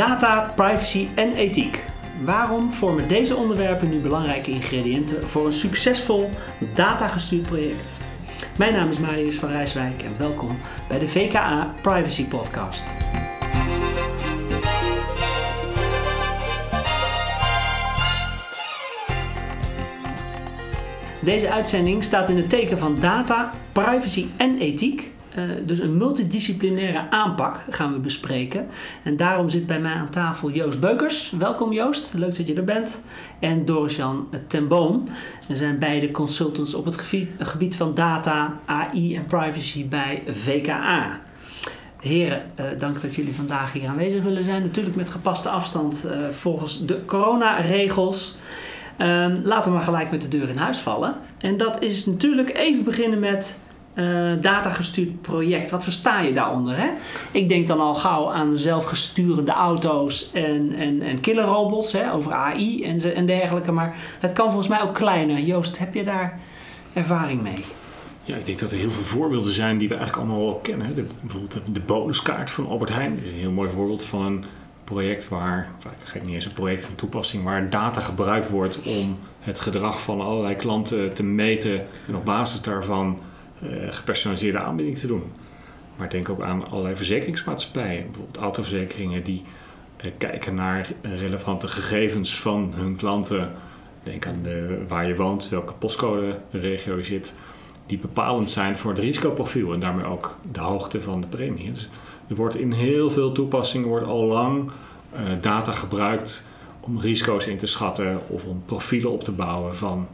Data, privacy en ethiek. Waarom vormen deze onderwerpen nu belangrijke ingrediënten voor een succesvol datagestuurd project? Mijn naam is Marius van Rijswijk en welkom bij de VKA Privacy Podcast. Deze uitzending staat in het teken van data, privacy en ethiek. Uh, dus een multidisciplinaire aanpak gaan we bespreken. En daarom zit bij mij aan tafel Joost Beukers. Welkom Joost, leuk dat je er bent. En Doris-Jan ten Boom. We zijn beide consultants op het gebied, van data, AI en privacy bij VKA. Heren, uh, dank dat jullie vandaag hier aanwezig willen zijn. Natuurlijk met gepaste afstand uh, volgens de coronaregels. Um, laten we maar gelijk met de deur in huis vallen. En dat is natuurlijk even beginnen met uh, datagestuurd project. Wat versta je daaronder? Hè? Ik denk dan al gauw aan zelfgesturende auto's en, en, en killerrobots hè, over AI en, dergelijke. Maar het kan volgens mij ook kleiner. Joost, heb je daar ervaring mee? Ja, ik denk dat er heel veel voorbeelden zijn die we eigenlijk allemaal wel kennen. De, bijvoorbeeld de bonuskaart van Albert Heijn is een heel mooi voorbeeld van een project waar, ik geef niet eens een project, een toepassing, waar data gebruikt wordt om het gedrag van allerlei klanten te meten en op basis daarvan gepersonaliseerde aanbieding te doen. Maar denk ook aan allerlei verzekeringsmaatschappijen, bijvoorbeeld autoverzekeringen die uh, kijken naar relevante gegevens van hun klanten. Denk aan de, waar je woont, welke postcode de regio je zit, die bepalend zijn voor het risicoprofiel en daarmee ook de hoogte van de premie. Dus er wordt in heel veel toepassingen wordt al lang uh, data gebruikt om risico's in te schatten of om profielen op te bouwen van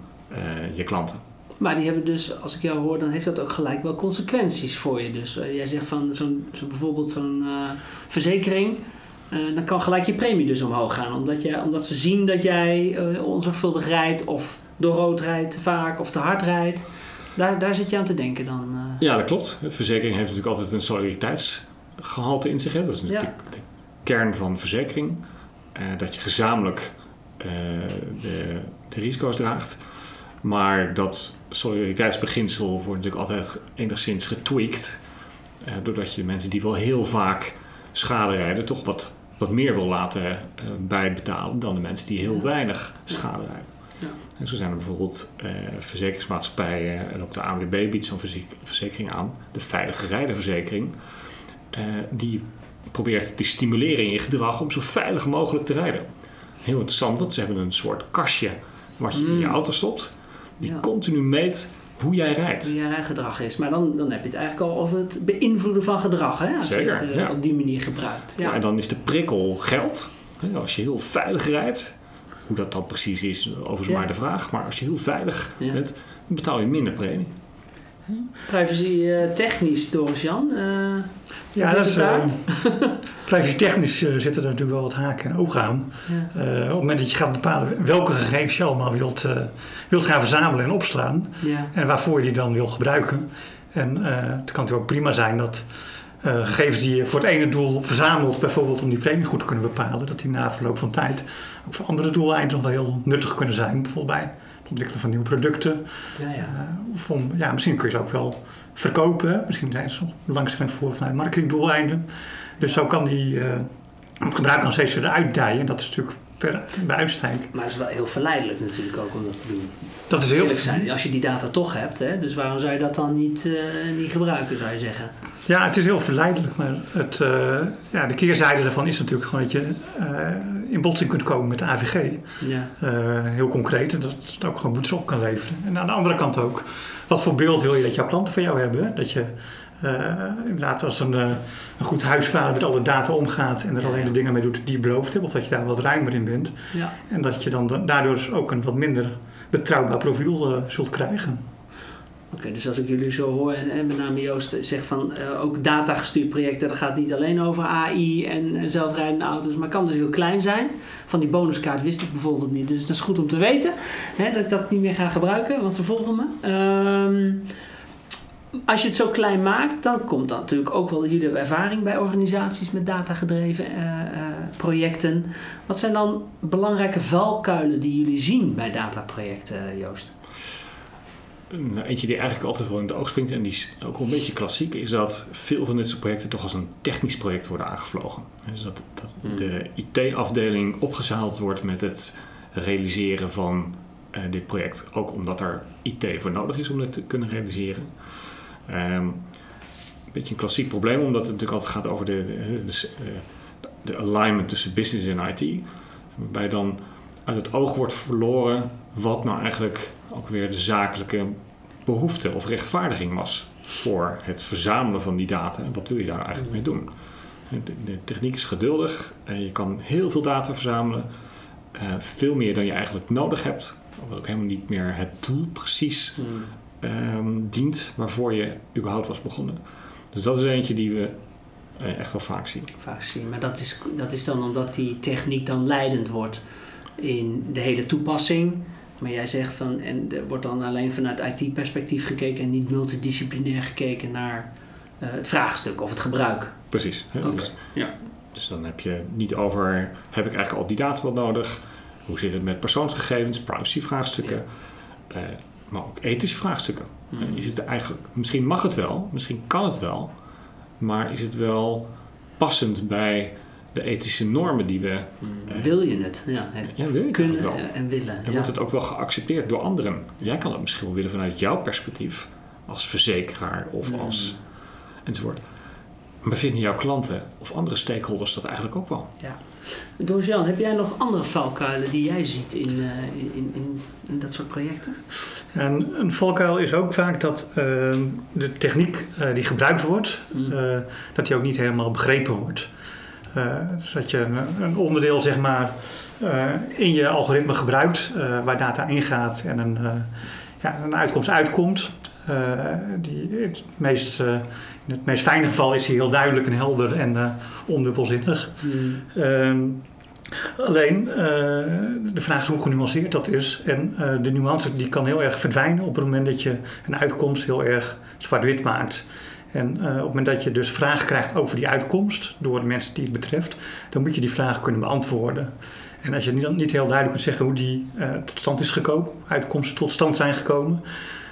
je klanten. Maar die hebben dus, als ik jou hoor, dan heeft dat ook gelijk wel consequenties voor je. Dus uh, jij zegt van zo'n, zo bijvoorbeeld zo'n verzekering, dan kan gelijk je premie dus omhoog gaan. Omdat, jij, omdat ze zien dat jij onzorgvuldig rijdt of door rood rijdt vaak of te hard rijdt. Daar, daar zit je aan te denken dan. Ja, dat klopt. De verzekering heeft natuurlijk altijd een solidariteits gehalte in zich. Hè? Dat is natuurlijk ja. de, de, kern van verzekering. Dat je gezamenlijk de, de, risico's draagt. Maar dat solidariteitsbeginsel wordt natuurlijk altijd enigszins getweakt. Uh, doordat je mensen die wel heel vaak schade rijden, toch wat, wat meer wil laten bijbetalen dan de mensen die heel ja. weinig schade rijden. Ja. En zo zijn er bijvoorbeeld verzekeringsmaatschappijen en ook de ANWB biedt zo'n verzekering aan, de Veilige Rijdenverzekering uh, die probeert te stimuleren in je gedrag om zo veilig mogelijk te rijden. Heel interessant, want ze hebben een soort kastje wat je mm. in je auto stopt, die ja. continu meet hoe jij rijdt. Hoe jij rijgedrag is. Maar dan, dan heb je het eigenlijk al over het beïnvloeden van gedrag, hè? als Zeker, je het uh, ja. op die manier gebruikt. Ja. en dan is de prikkel geld. Als je heel veilig rijdt, hoe dat dan precies is, overigens maar de vraag. Maar als je heel veilig bent, dan betaal je minder premie. Privacy uh, technisch, Doris Jan. Uh, ja, dat is. Uh, privacy technisch zitten er natuurlijk wel wat haken en ogen aan. Ja. op het moment dat je gaat bepalen welke gegevens je allemaal wilt, wilt gaan verzamelen en opslaan. Ja. En waarvoor je die dan wil gebruiken. En het kan natuurlijk ook prima zijn dat gegevens die je voor het ene doel verzamelt, bijvoorbeeld om die premie goed te kunnen bepalen, dat die na verloop van tijd ook voor andere doeleinden nog wel heel nuttig kunnen zijn. Bijvoorbeeld bij het ontwikkelen van nieuwe producten. Ja, ja. Uh, of om, ja, misschien kun je ze ook wel verkopen. Misschien zijn ze belangstelling voor vanuit marketingdoeleinden. Dus zo kan die uh, gebruik dan steeds weer uitdijen. Dat is natuurlijk per, bij uitstek. Maar het is wel heel verleidelijk natuurlijk ook om dat te doen. Dat is heel zijn. Als je die data toch hebt, hè? dus waarom zou je dat dan niet, uh, niet gebruiken, zou je zeggen? Ja, het is heel verleidelijk, maar het, uh, ja, de keerzijde daarvan is natuurlijk gewoon dat je uh, in botsing kunt komen met de AVG. Ja. Heel concreet, en dat het ook gewoon boetes op kan leveren. En aan de andere kant ook, wat voor beeld wil je dat jouw klanten van jou hebben? Dat je inderdaad als een, een goed huisvader met alle data omgaat en er ja, alleen de dingen mee doet die je beloofd hebt, of dat je daar wat ruimer in bent. Ja. En dat je dan daardoor ook een wat minder betrouwbaar profiel zult krijgen. Oké, okay, dus als ik jullie zo hoor en met name Joost zegt van uh, ook datagestuurd projecten, dat gaat niet alleen over AI en, en zelfrijdende auto's, maar kan dus heel klein zijn. Van die bonuskaart wist ik bijvoorbeeld niet, dus dat is goed om te weten hè, dat ik dat niet meer ga gebruiken, want ze volgen me. Um, als je het zo klein maakt, dan komt dan natuurlijk ook wel jullie ervaring bij organisaties met datagedreven uh, uh, projecten. Wat zijn dan belangrijke valkuilen die jullie zien bij dataprojecten, Joost? nou, eentje die eigenlijk altijd wel in het oog springt en die is ook wel een beetje klassiek, is dat veel van dit soort projecten toch als een technisch project worden aangevlogen. Dus dat, dat hmm. de IT-afdeling opgezaald wordt met het realiseren van uh, dit project. Ook omdat er IT voor nodig is om dit te kunnen realiseren. Um, een beetje een klassiek probleem, omdat het natuurlijk altijd gaat over de, de, de, alignment tussen business en IT. Waarbij dan uit het oog wordt verloren wat nou eigenlijk ook weer de zakelijke behoefte of rechtvaardiging was voor het verzamelen van die data en wat wil je daar eigenlijk mee doen. De, techniek is geduldig je kan heel veel data verzamelen, uh, veel meer dan je eigenlijk nodig hebt, wat ook helemaal niet meer het doel precies Ehm, dient waarvoor je überhaupt was begonnen. Dus dat is eentje die we uh, echt wel vaak zien. Vaak zien, maar dat is, dat is dan omdat die techniek dan leidend wordt in de hele toepassing. Maar jij zegt van, en er wordt dan alleen vanuit IT-perspectief gekeken en niet multidisciplinair gekeken naar uh, het vraagstuk of het gebruik. Precies. Hè? Dus, ja. dus dan heb je niet over, heb ik eigenlijk al die data wel nodig? Hoe zit het met persoonsgegevens, privacyvraagstukken? Ja. Uh, maar ook ethische vraagstukken. Hmm. Is het eigenlijk, misschien mag het wel, misschien kan het wel, maar is het wel passend bij de ethische normen die we. Hmm. wil je het? Ja, ja wil je kunnen het wel. en willen. En wordt het ook wel geaccepteerd door anderen? Jij kan het misschien wel willen vanuit jouw perspectief, als verzekeraar of hmm. als. enzovoort. Maar vinden jouw klanten of andere stakeholders dat eigenlijk ook wel? Ja. Jan, heb jij nog andere valkuilen die jij ziet in, uh, in, in, in, dat soort projecten? En een valkuil is ook vaak dat uh, de techniek uh, die gebruikt wordt, mm. dat die ook niet helemaal begrepen wordt. dus dat je een, een, onderdeel zeg maar in je algoritme gebruikt waar data ingaat en een, ja, een uitkomst uitkomt. die het meest in het meest fijne geval is hij heel duidelijk en helder en uh, ondubbelzinnig. Mm. Uh, alleen, uh, de vraag is hoe genuanceerd dat is. En uh, de nuance die kan heel erg verdwijnen op het moment dat je een uitkomst heel erg zwart-wit maakt. En op het moment dat je dus vragen krijgt over die uitkomst door de mensen die het betreft, dan moet je die vragen kunnen beantwoorden. En als je niet, niet heel duidelijk kunt zeggen hoe die tot stand is gekomen, uitkomsten tot stand zijn gekomen,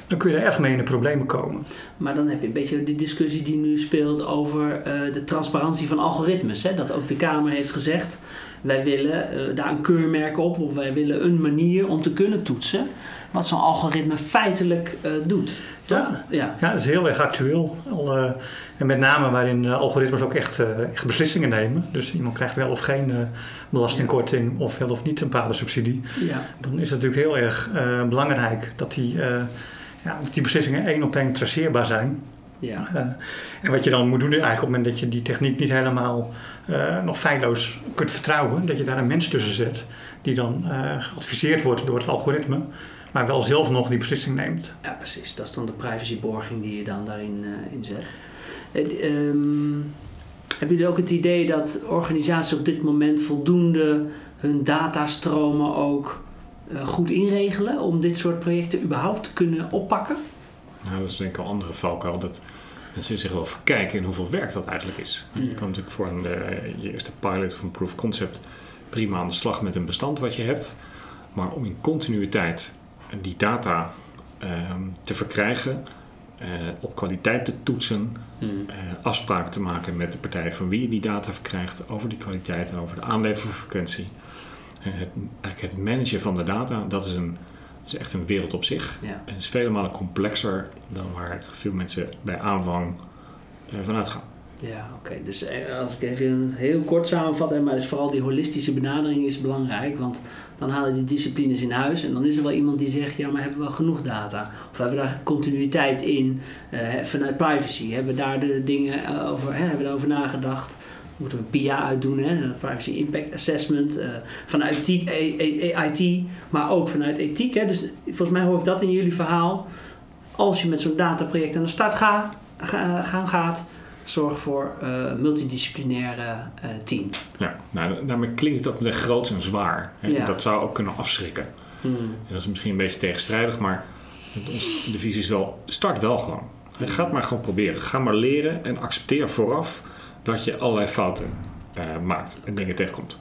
dan kun je er erg mee in de problemen komen. Maar dan heb je een beetje de discussie die nu speelt over uh, de transparantie van algoritmes. Hè? Dat ook de Kamer heeft gezegd, wij willen uh, daar een keurmerk op of wij willen een manier om te kunnen toetsen wat zo'n algoritme feitelijk uh, doet. Ja, ja. ja, dat is heel erg actueel. Al, en met name waarin algoritmes ook echt, echt, beslissingen nemen. Dus iemand krijgt wel of geen belastingkorting of wel of niet een paardensubsidie. Ja. Dan is het natuurlijk heel erg belangrijk dat die ja, die beslissingen één op één traceerbaar zijn. Ja. Uh, en wat je dan moet doen eigenlijk op het moment dat je die techniek niet helemaal uh, nog feilloos kunt vertrouwen, dat je daar een mens tussen zet die dan uh, geadviseerd wordt door het algoritme, maar wel zelf nog die beslissing neemt. Ja, precies. Dat is dan de privacyborging die je dan daarin in zet. Um, hebben jullie ook het idee dat organisaties op dit moment voldoende hun datastromen ook eh, goed inregelen om dit soort projecten überhaupt te kunnen oppakken? Nou, dat is denk ik een andere valkuil. Dat mensen zich wel verkijken in hoeveel werk dat eigenlijk is. Je kan natuurlijk voor een, uh, je eerste pilot of een proof of concept prima aan de slag met een bestand wat je hebt. Maar om in continuïteit die data ehm, te verkrijgen, uh, op kwaliteit te toetsen, afspraken te maken met de partij van wie je die data verkrijgt over die kwaliteit en over de aanleverfrequentie het, het managen van de data, dat is, een, is echt een wereld op zich. Ja. En is vele malen complexer dan waar veel mensen bij aanvang uh, vanuit gaan. Ja, oké. Dus eh, als ik even heel kort samenvat, maar dus vooral die holistische benadering is belangrijk, want dan halen die disciplines in huis en dan is er wel iemand die zegt, ja, maar hebben we wel genoeg data? Of hebben we daar continuïteit in uh, vanuit privacy? Hebben we daar de dingen over, hè, hebben we daarover nagedacht? Moeten we PIA uitdoen, hè, Privacy Impact Assessment, uh, vanuit IT, IT, maar ook vanuit ethiek. Hè. Dus volgens mij hoor ik dat in jullie verhaal. Als je met zo'n dataproject aan de start ga, ga, gaan gaat, zorg voor uh, multidisciplinaire uh, team. Ja, nou, daarmee klinkt het ook groot en zwaar. Hè. Dat zou ook kunnen afschrikken. Hmm. Dat is misschien een beetje tegenstrijdig, maar de visie is wel, start wel gewoon. Ga het maar gewoon proberen. Ga maar leren en accepteer vooraf dat je allerlei fouten uh, maakt en dingen tegenkomt.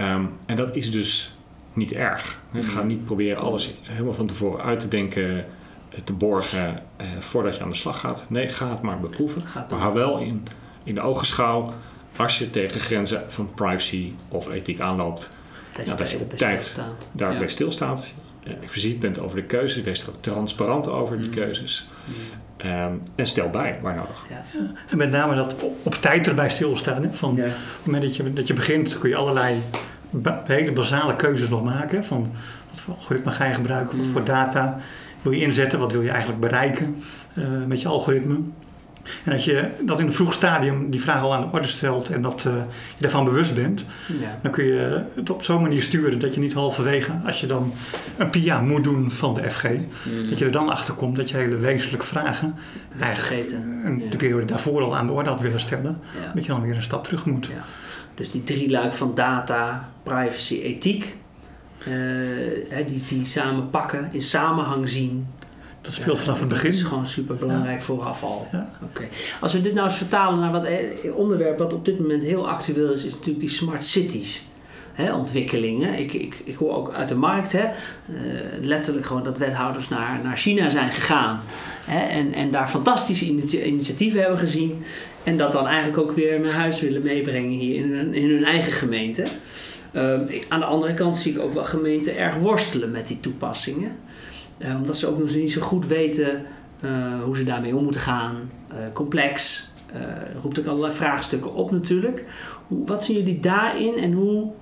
Um, en dat is dus niet erg. Ga niet proberen alles helemaal van tevoren uit te denken te borgen eh, voordat je aan de slag gaat. Nee, ga het maar beproeven. maar hou wel in, in de ogenschouw als je tegen grenzen van privacy of ethiek aanloopt. Dat je, dat je op tijd daarbij ja. stilstaat. Uh, expliciet bent over de keuzes. Wees er ook transparant over die mm. keuzes. Mm. Um, en stel bij waar nodig. Ja. En met name dat op, op tijd erbij stilstaan. Hè? Van, Op het moment dat je, dat je begint kun je allerlei hele basale keuzes nog maken. Van wat voor algoritme ga je gebruiken, wat voor mm. data wil je inzetten, wat wil je eigenlijk bereiken uh, met je algoritme. En als je dat in een vroeg stadium die vraag al aan de orde stelt en dat uh, je daarvan bewust bent, ja. dan kun je het op zo'n manier sturen dat je niet halverwege, als je dan een PIA moet doen van de FG, mm. dat je er dan achter komt dat je hele wezenlijke vragen eigenlijk een, de periode daarvoor al aan de orde had willen stellen, dat je dan weer een stap terug moet. Dus die drie luik van data, privacy, ethiek, uh, die, die samen pakken, in samenhang zien. Dat speelt vanaf het begin. Dat is gewoon super belangrijk vooraf al. Ja. Als we dit nou eens vertalen naar wat eh, onderwerp wat op dit moment heel actueel is, is natuurlijk die smart cities. Hè, ontwikkelingen. Ik, ik, ik hoor ook uit de markt hè, uh, letterlijk gewoon dat wethouders naar, naar China zijn gegaan. Hè, en, en daar fantastische initiatieven hebben gezien. En dat dan eigenlijk ook weer naar huis willen meebrengen hier in hun, in hun eigen gemeente. Uh, aan de andere kant zie ik ook wel gemeenten erg worstelen met die toepassingen. Uh, omdat ze ook nog niet zo goed weten uh, hoe ze daarmee om moeten gaan. Uh, complex. roept ook allerlei vraagstukken op natuurlijk. Hoe, wat zien jullie daarin en hoe,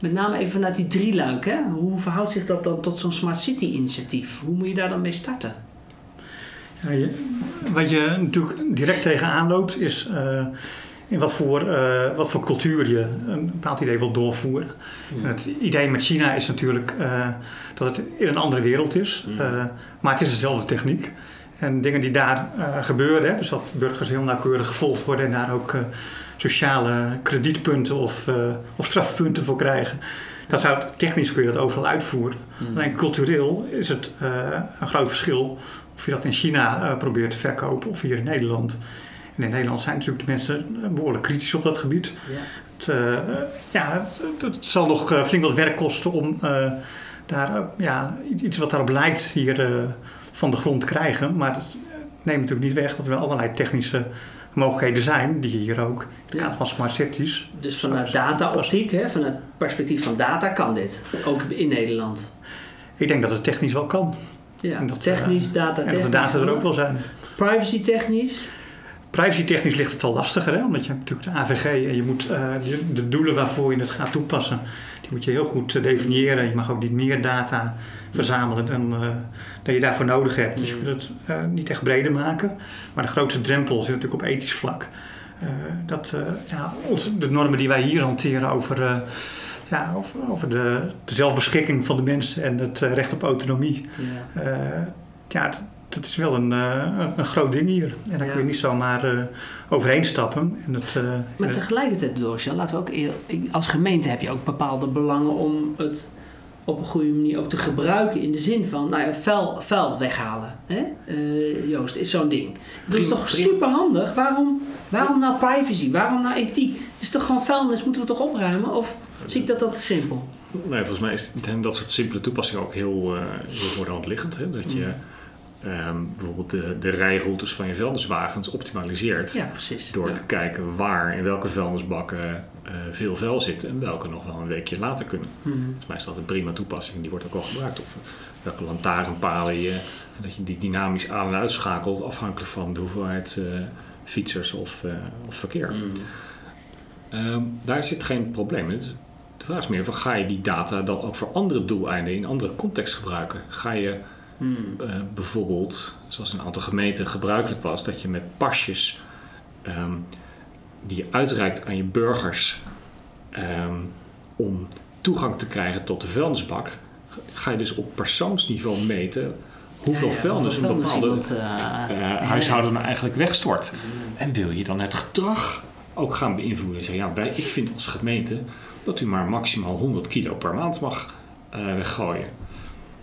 met name even vanuit die drieluik, hè? hoe verhoudt zich dat dan tot zo'n Smart City initiatief? Hoe moet je daar dan mee starten? Ja, wat je natuurlijk direct tegenaan loopt is in wat voor, uh, wat voor cultuur je een bepaald idee wilt doorvoeren. En het idee met China is natuurlijk uh, dat het in een andere wereld is, uh, maar het is dezelfde techniek. En dingen die daar gebeuren, hè, dus dat burgers heel nauwkeurig gevolgd worden en daar ook sociale kredietpunten of, of strafpunten voor krijgen. Dat zou, technisch kun je dat overal uitvoeren. Alleen cultureel is het een groot verschil of je dat in China probeert te verkopen of hier in Nederland. En in Nederland zijn natuurlijk de mensen behoorlijk kritisch op dat gebied. Ja. Het, uh, ja, het, zal nog eh, flink wat werk kosten om daar, ja, iets wat daarop lijkt hier van de grond te krijgen. Maar het neemt natuurlijk niet weg dat er allerlei technische mogelijkheden zijn, die hier ook in het kader van smart cities. Dus vanuit data-optiek, vanuit het perspectief van data, kan dit, ook in Nederland? Ik denk dat het technisch wel kan. Ja, en dat, technisch, data En dat de data er ook wel zijn. Privacy technisch? Privacy-technisch ligt het al lastiger, hè? omdat je hebt natuurlijk de AVG en je moet uh, de, doelen waarvoor je het gaat toepassen, die moet je heel goed uh, definiëren. Je mag ook niet meer data verzamelen dan uh, dat je daarvoor nodig hebt. Dus je kunt het niet echt breder maken. Maar de grootste drempel zit natuurlijk op ethisch vlak. dat ja, de normen die wij hier hanteren over, ja, over, over de, de, zelfbeschikking van de mensen en het recht op autonomie. Ja. ja, dat is wel een, uh, een groot ding hier. En daar kun je niet zomaar uh, overheen stappen. En het, uh, maar tegelijkertijd, Dorsja, laten we ook als gemeente heb je ook bepaalde belangen om het op een goede manier ook te gebruiken. In de zin van, nou ja, vuil, vuil weghalen. Hè? Joost, is zo'n ding. Dat is toch super handig? Waarom, waarom nou privacy? Waarom nou ethiek? Is toch gewoon vuilnis, moeten we toch opruimen? Of zie ik dat dat te simpel? Nee, volgens mij is dat soort simpele toepassingen ook heel, heel voor de hand liggend. Hè? Dat je... Mm um, bijvoorbeeld de, de rijroutes van je vuilniswagens optimaliseert. Ja, precies. Door te kijken waar in welke vuilnisbakken uh, veel vuil zit en welke nog wel een weekje later kunnen. Mm -hmm. Volgens mij is dat een prima toepassing, die wordt ook al gebruikt. Of welke lantaarnpalen je, dat je die dynamisch aan- en uitschakelt afhankelijk van de hoeveelheid uh, fietsers of, uh, of verkeer. Mm. Um, daar zit geen probleem in. De vraag is meer, van, ga je die data dan ook voor andere doeleinden in andere context gebruiken? Ga je Hmm. Uh, bijvoorbeeld, zoals een aantal gemeenten gebruikelijk was, dat je met pasjes um, die je uitreikt aan je burgers um, om toegang te krijgen tot de vuilnisbak, ga je dus op persoonsniveau meten hoeveel ja, ja, vuilnis een bepaalde iemand, uh, uh, huishouden nou eigenlijk wegstort. Hmm. En wil je dan het gedrag ook gaan beïnvloeden? Zeg, ja, wij, ik vind als gemeente dat u maar maximaal 100 kilo per maand mag weggooien.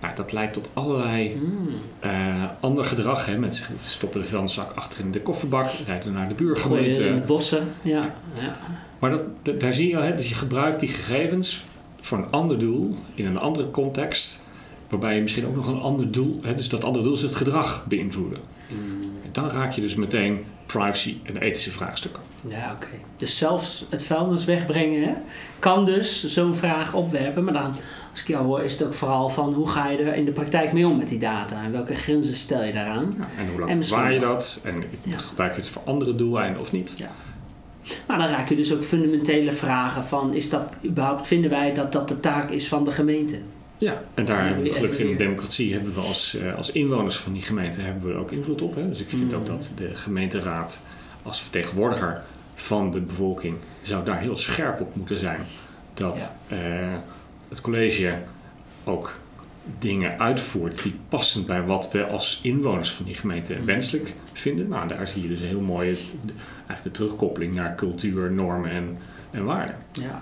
Nou, dat leidt tot allerlei mm. uh, ander gedrag. Hè. Mensen stoppen de vuilniszak achter in de kofferbak, rijden naar de buurgemeente. In de bossen, ja. ja. Maar dat, daar zie je al, hè, dat je gebruikt die gegevens voor een ander doel, in een andere context. waarbij je misschien ook nog een ander doel, hè, dus dat andere doel is het gedrag beïnvloeden. Mm. En dan raak je dus meteen privacy en ethische vraagstukken. Ja, oké. Dus zelfs het vuilnis wegbrengen kan dus zo'n vraag opwerpen. Maar dan, als ik jou hoor, is het ook vooral van hoe ga je er in de praktijk mee om met die data? En welke grenzen stel je daaraan? Ja, en hoe lang bewaar je dat? En gebruik je het voor andere doeleinden of niet? Ja. Maar dan raak je dus ook fundamentele vragen van, is dat überhaupt, vinden wij dat dat de taak is van de gemeente? Ja, en daar hebben we gelukkig in de democratie hebben we als, uh, als inwoners van die gemeente hebben we er ook invloed op. Hè? Dus ik vind ook mm. dat de gemeenteraad als vertegenwoordiger van de bevolking zou daar heel scherp op moeten zijn. Dat eh, het college ook dingen uitvoert die passend bij wat we als inwoners van die gemeente mm. wenselijk vinden. Nou, daar zie je dus een heel mooie eigenlijk de terugkoppeling naar cultuur, normen en, en waarden. Ja.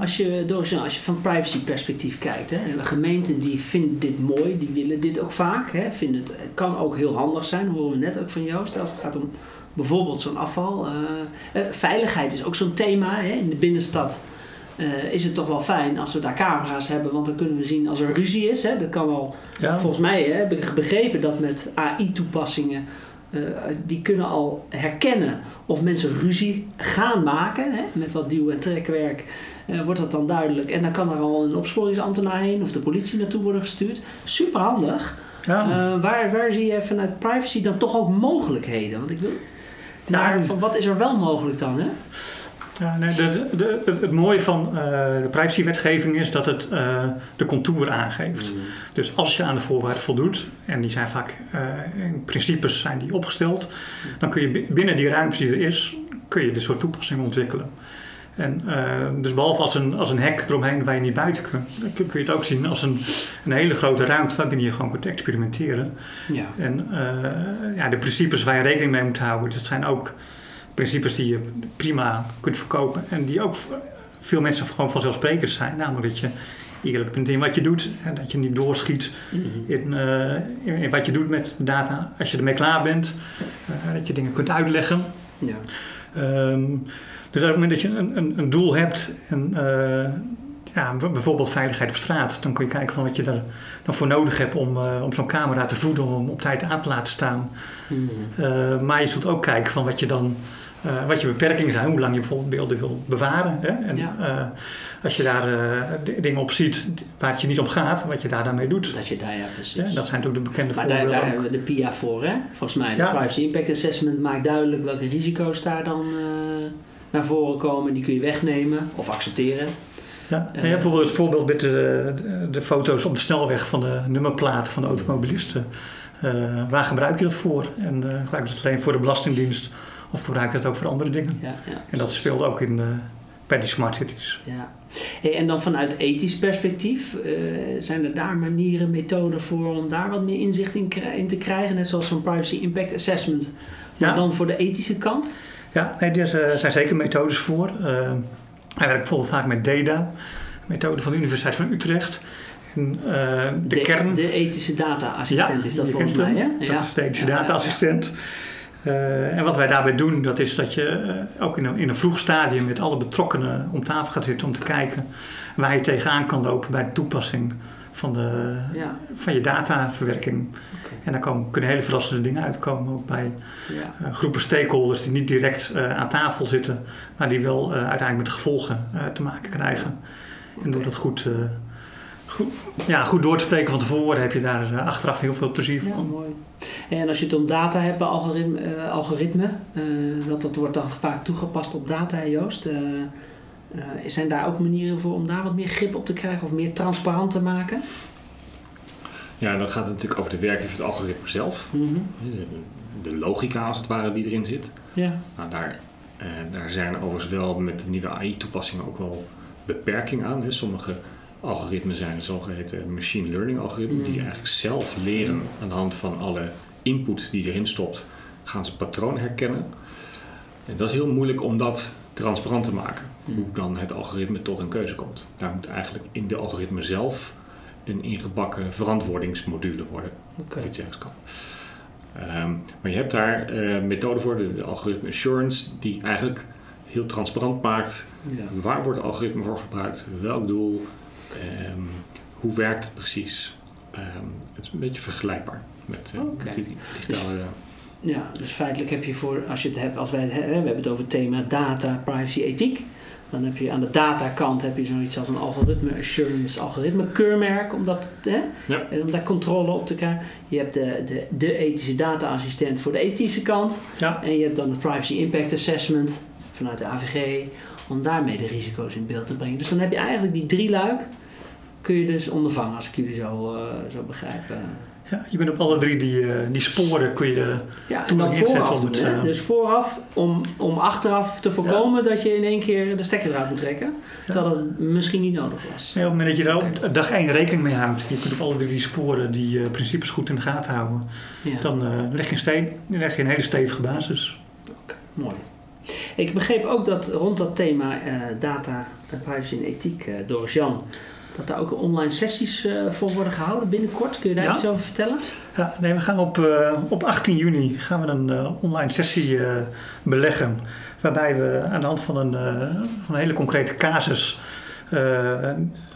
Als je, als je van privacy perspectief kijkt, hè, gemeenten die vinden dit mooi, die willen dit ook vaak. Hè, vinden het, kan ook heel handig zijn, horen we net ook van Joost, als het gaat om bijvoorbeeld zo'n afval. Uh, veiligheid is ook zo'n thema hè, in de binnenstad. Uh, is het toch wel fijn als we daar camera's hebben, want dan kunnen we zien als er ruzie is. Hè, dat kan al, volgens mij hè, heb ik begrepen dat met AI-toepassingen uh, die kunnen al herkennen of mensen ruzie gaan maken. Hè? Met wat duw- en trekwerk uh, wordt dat dan duidelijk. En dan kan er al een opsporingsambtenaar heen of de politie naartoe worden gestuurd. Super handig. Ja. Waar, waar zie je vanuit privacy dan toch ook mogelijkheden? Want ik wil. Maar van wat is er wel mogelijk dan? Hè? Ja, nee, de, de, het mooie van uh, de privacywetgeving is dat het uh, de contour aangeeft. Mm. Dus als je aan de voorwaarden voldoet, en die zijn vaak uh, in principes zijn die opgesteld, dan kun je binnen die ruimte die er is, kun je dit soort toepassingen ontwikkelen. En, dus behalve als een, als een hek eromheen waar je niet buiten kunt, kun, kun je het ook zien als een, een hele grote ruimte waarbinnen je gewoon kunt experimenteren. Ja. En ja, de principes waar je rekening mee moet houden, dat zijn ook principes die je prima kunt verkopen en die ook veel mensen gewoon vanzelfsprekend zijn. Namelijk dat je eerlijk bent in wat je doet en dat je niet doorschiet mhm. in, uh, in, wat je doet met data. Als je ermee klaar bent, uh, dat je dingen kunt uitleggen. Ja. Um, dus op het moment dat je een, een, een doel hebt en uh, ja, bijvoorbeeld veiligheid op straat, dan kun je kijken van wat je daar dan voor nodig hebt om, om zo'n camera te voeden, om op tijd aan te laten staan. Mhm. maar je zult ook kijken van wat je dan uh, wat je beperkingen zijn, hoe lang je bijvoorbeeld beelden wil bewaren. Hè? En uh, als je daar uh, dingen op ziet waar het je niet om gaat, wat je daar dan mee doet. Dat je daar, ja, precies. Ja, dat zijn natuurlijk de bekende maar voorbeelden. Maar daar, hebben we de PIA voor, hè? Volgens mij. De Privacy Impact Assessment maakt duidelijk welke risico's daar dan naar voren komen. Die kun je wegnemen of accepteren. Ja, en je hebt bijvoorbeeld het voorbeeld met de, de, de, foto's op de snelweg van de nummerplaten van de automobilisten. waar gebruik je dat voor? En gebruik je dat alleen voor de Belastingdienst of gebruik het ook voor andere dingen. Ja, ja. En dat speelt ook in, uh, bij die smart cities. Ja. Hey, en dan vanuit ethisch perspectief, uh, zijn er daar manieren, methoden voor om daar wat meer inzicht in, in te krijgen? Net zoals zo'n privacy impact assessment, maar dan voor de ethische kant? Ja, nee, er zijn zeker methodes voor. Uh, hij werkt bijvoorbeeld vaak met DADA, methode van de Universiteit van Utrecht. En, uh, de, de, kern... De ethische data-assistent is dat volgens mij, hè? Dat is de ethische data-assistent. Uh, en wat wij daarbij doen, dat is dat je uh, ook in een, in een vroeg stadium met alle betrokkenen om tafel gaat zitten om te kijken waar je tegenaan kan lopen bij de toepassing van, de, ja. van je dataverwerking. Okay. En daar komen, kunnen hele verrassende dingen uitkomen, ook bij ja. uh, groepen stakeholders die niet direct aan tafel zitten, maar die wel uiteindelijk met de gevolgen te maken krijgen. Okay. En door dat goed goed, ja, goed door te spreken van tevoren heb je daar uh, achteraf heel veel plezier van. Ja, mooi. En als je het om data hebt bij algoritme, uh, algoritme uh, dat, dat wordt dan vaak toegepast op data, Joost. zijn daar ook manieren voor om daar wat meer grip op te krijgen of meer transparant te maken? Ja, dan gaat het natuurlijk over de werking van het algoritme zelf. Mm -hmm. de, logica als het ware die erin zit. Ja. Nou, daar, daar zijn overigens wel met de nieuwe AI-toepassingen ook wel beperkingen aan. Hè. Sommige algoritmen zijn zogeheten machine learning algoritmen, die mm. eigenlijk zelf leren aan de hand van alle input die erin stopt, gaan ze patroon herkennen. En dat is heel moeilijk om dat transparant te maken, mm. hoe dan het algoritme tot een keuze komt. Daar moet eigenlijk in de algoritme zelf een ingebakken verantwoordingsmodule worden, okay. of iets ergens kan. Ehm, maar je hebt daar uh, methoden voor, de, algoritme assurance, die eigenlijk heel transparant maakt ja. waar wordt het algoritme voor gebruikt, welk doel, Um, hoe werkt het precies? het is een beetje vergelijkbaar met, met die digitale... Dus, ja, dus feitelijk heb je voor, als je het hebt, als wij het hebben, we hebben het over het thema data, privacy, ethiek. Dan heb je aan de datakant heb je zoiets als een algoritme assurance, algoritme keurmerk, om, dat, hè, ja. om daar controle op te krijgen. Je hebt de, de, de ethische data-assistent voor de ethische kant. Ja. En je hebt dan de privacy impact assessment vanuit de AVG, om daarmee de risico's in beeld te brengen. Dus dan heb je eigenlijk die drie luik, kun je dus ondervangen, als ik jullie zo, uh, zo begrijp. Ja, je kunt op alle drie die, eh, die sporen kun je ja, en dan vooraf doen, uh, Dus vooraf om, om achteraf te voorkomen dat je in één keer de stekker eruit moet trekken. Terwijl dat misschien niet nodig was. Ja, op het moment dat je daar op dag één rekening mee houdt. Je kunt op alle drie die sporen die uh, principes goed in de gaten houden. Dan leg, je een steen, leg je een hele stevige basis. Okay, mooi. Ik begreep ook dat rond dat thema data, privacy en ethiek door Jan dat daar ook online sessies uh, voor worden gehouden binnenkort. Kun je daar iets over vertellen? Ja, nee, we gaan op, uh, op 18 juni gaan we een uh, online sessie beleggen. Waarbij we aan de hand van een, van een hele concrete casus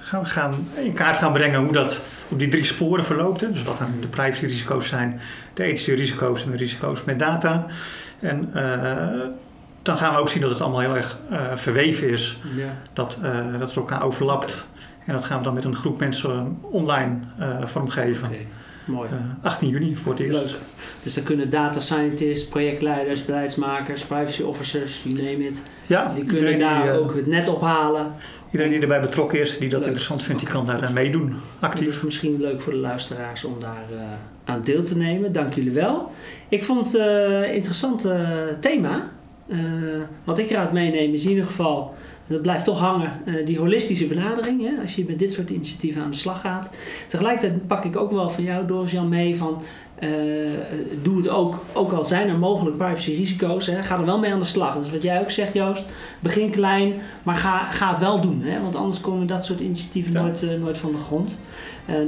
gaan, gaan in kaart gaan brengen hoe dat op die drie sporen verloopt. Dus wat dan de privacyrisico's zijn, de ethische risico's en de risico's met data. En dan gaan we ook zien dat het allemaal heel erg verweven is. Ja. Dat, dat het elkaar overlapt. En dat gaan we dan met een groep mensen online uh, vormgeven. Okay, mooi. 18 eh, juni voor het eerst. Leuk. Dus dan kunnen data scientists, projectleiders, beleidsmakers, privacy officers, you name it. Ja, die kunnen daar die, ook het net ophalen. Iedereen die erbij betrokken is, die dat interessant vindt, die kan daar meedoen, actief. Misschien leuk voor de luisteraars om daar aan deel te nemen. Dank jullie wel. Ik vond het een interessant thema. wat ik eruit meeneem is in ieder geval dat blijft toch hangen, uh, die holistische benadering, hè, als je met dit soort initiatieven aan de slag gaat. Tegelijkertijd pak ik ook wel van jou, Doris Jan, mee van uh, doe het ook, ook al zijn er mogelijk privacy-risico's, ga er wel mee aan de slag. Dat is wat jij ook zegt, Joost. Begin klein, maar ga, ga het wel doen, hè, want anders komen dat soort initiatieven nooit, nooit van de grond.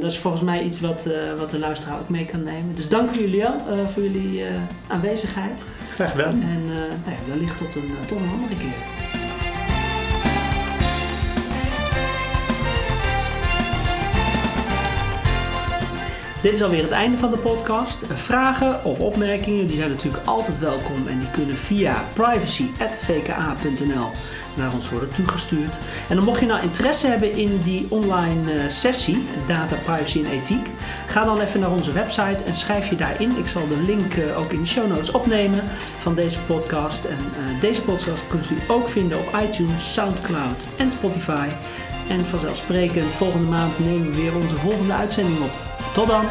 dat is volgens mij iets wat, wat de luisteraar ook mee kan nemen. Dus dank jullie wel voor jullie aanwezigheid. Graag gedaan. En nou ja, wellicht tot een, tot een andere keer. Dit is alweer het einde van de podcast. Vragen of opmerkingen die zijn natuurlijk altijd welkom en die kunnen via privacy.vka.nl naar ons worden toegestuurd. En dan mocht je nou interesse hebben in die online uh, sessie, Data Privacy en Ethiek, ga dan even naar onze website en schrijf je daarin. Ik zal de link uh, ook in de show notes opnemen van deze podcast. En uh, deze podcast kunt u ook vinden op iTunes, Soundcloud en Spotify. En vanzelfsprekend, volgende maand nemen we weer onze volgende uitzending op. Tot dan!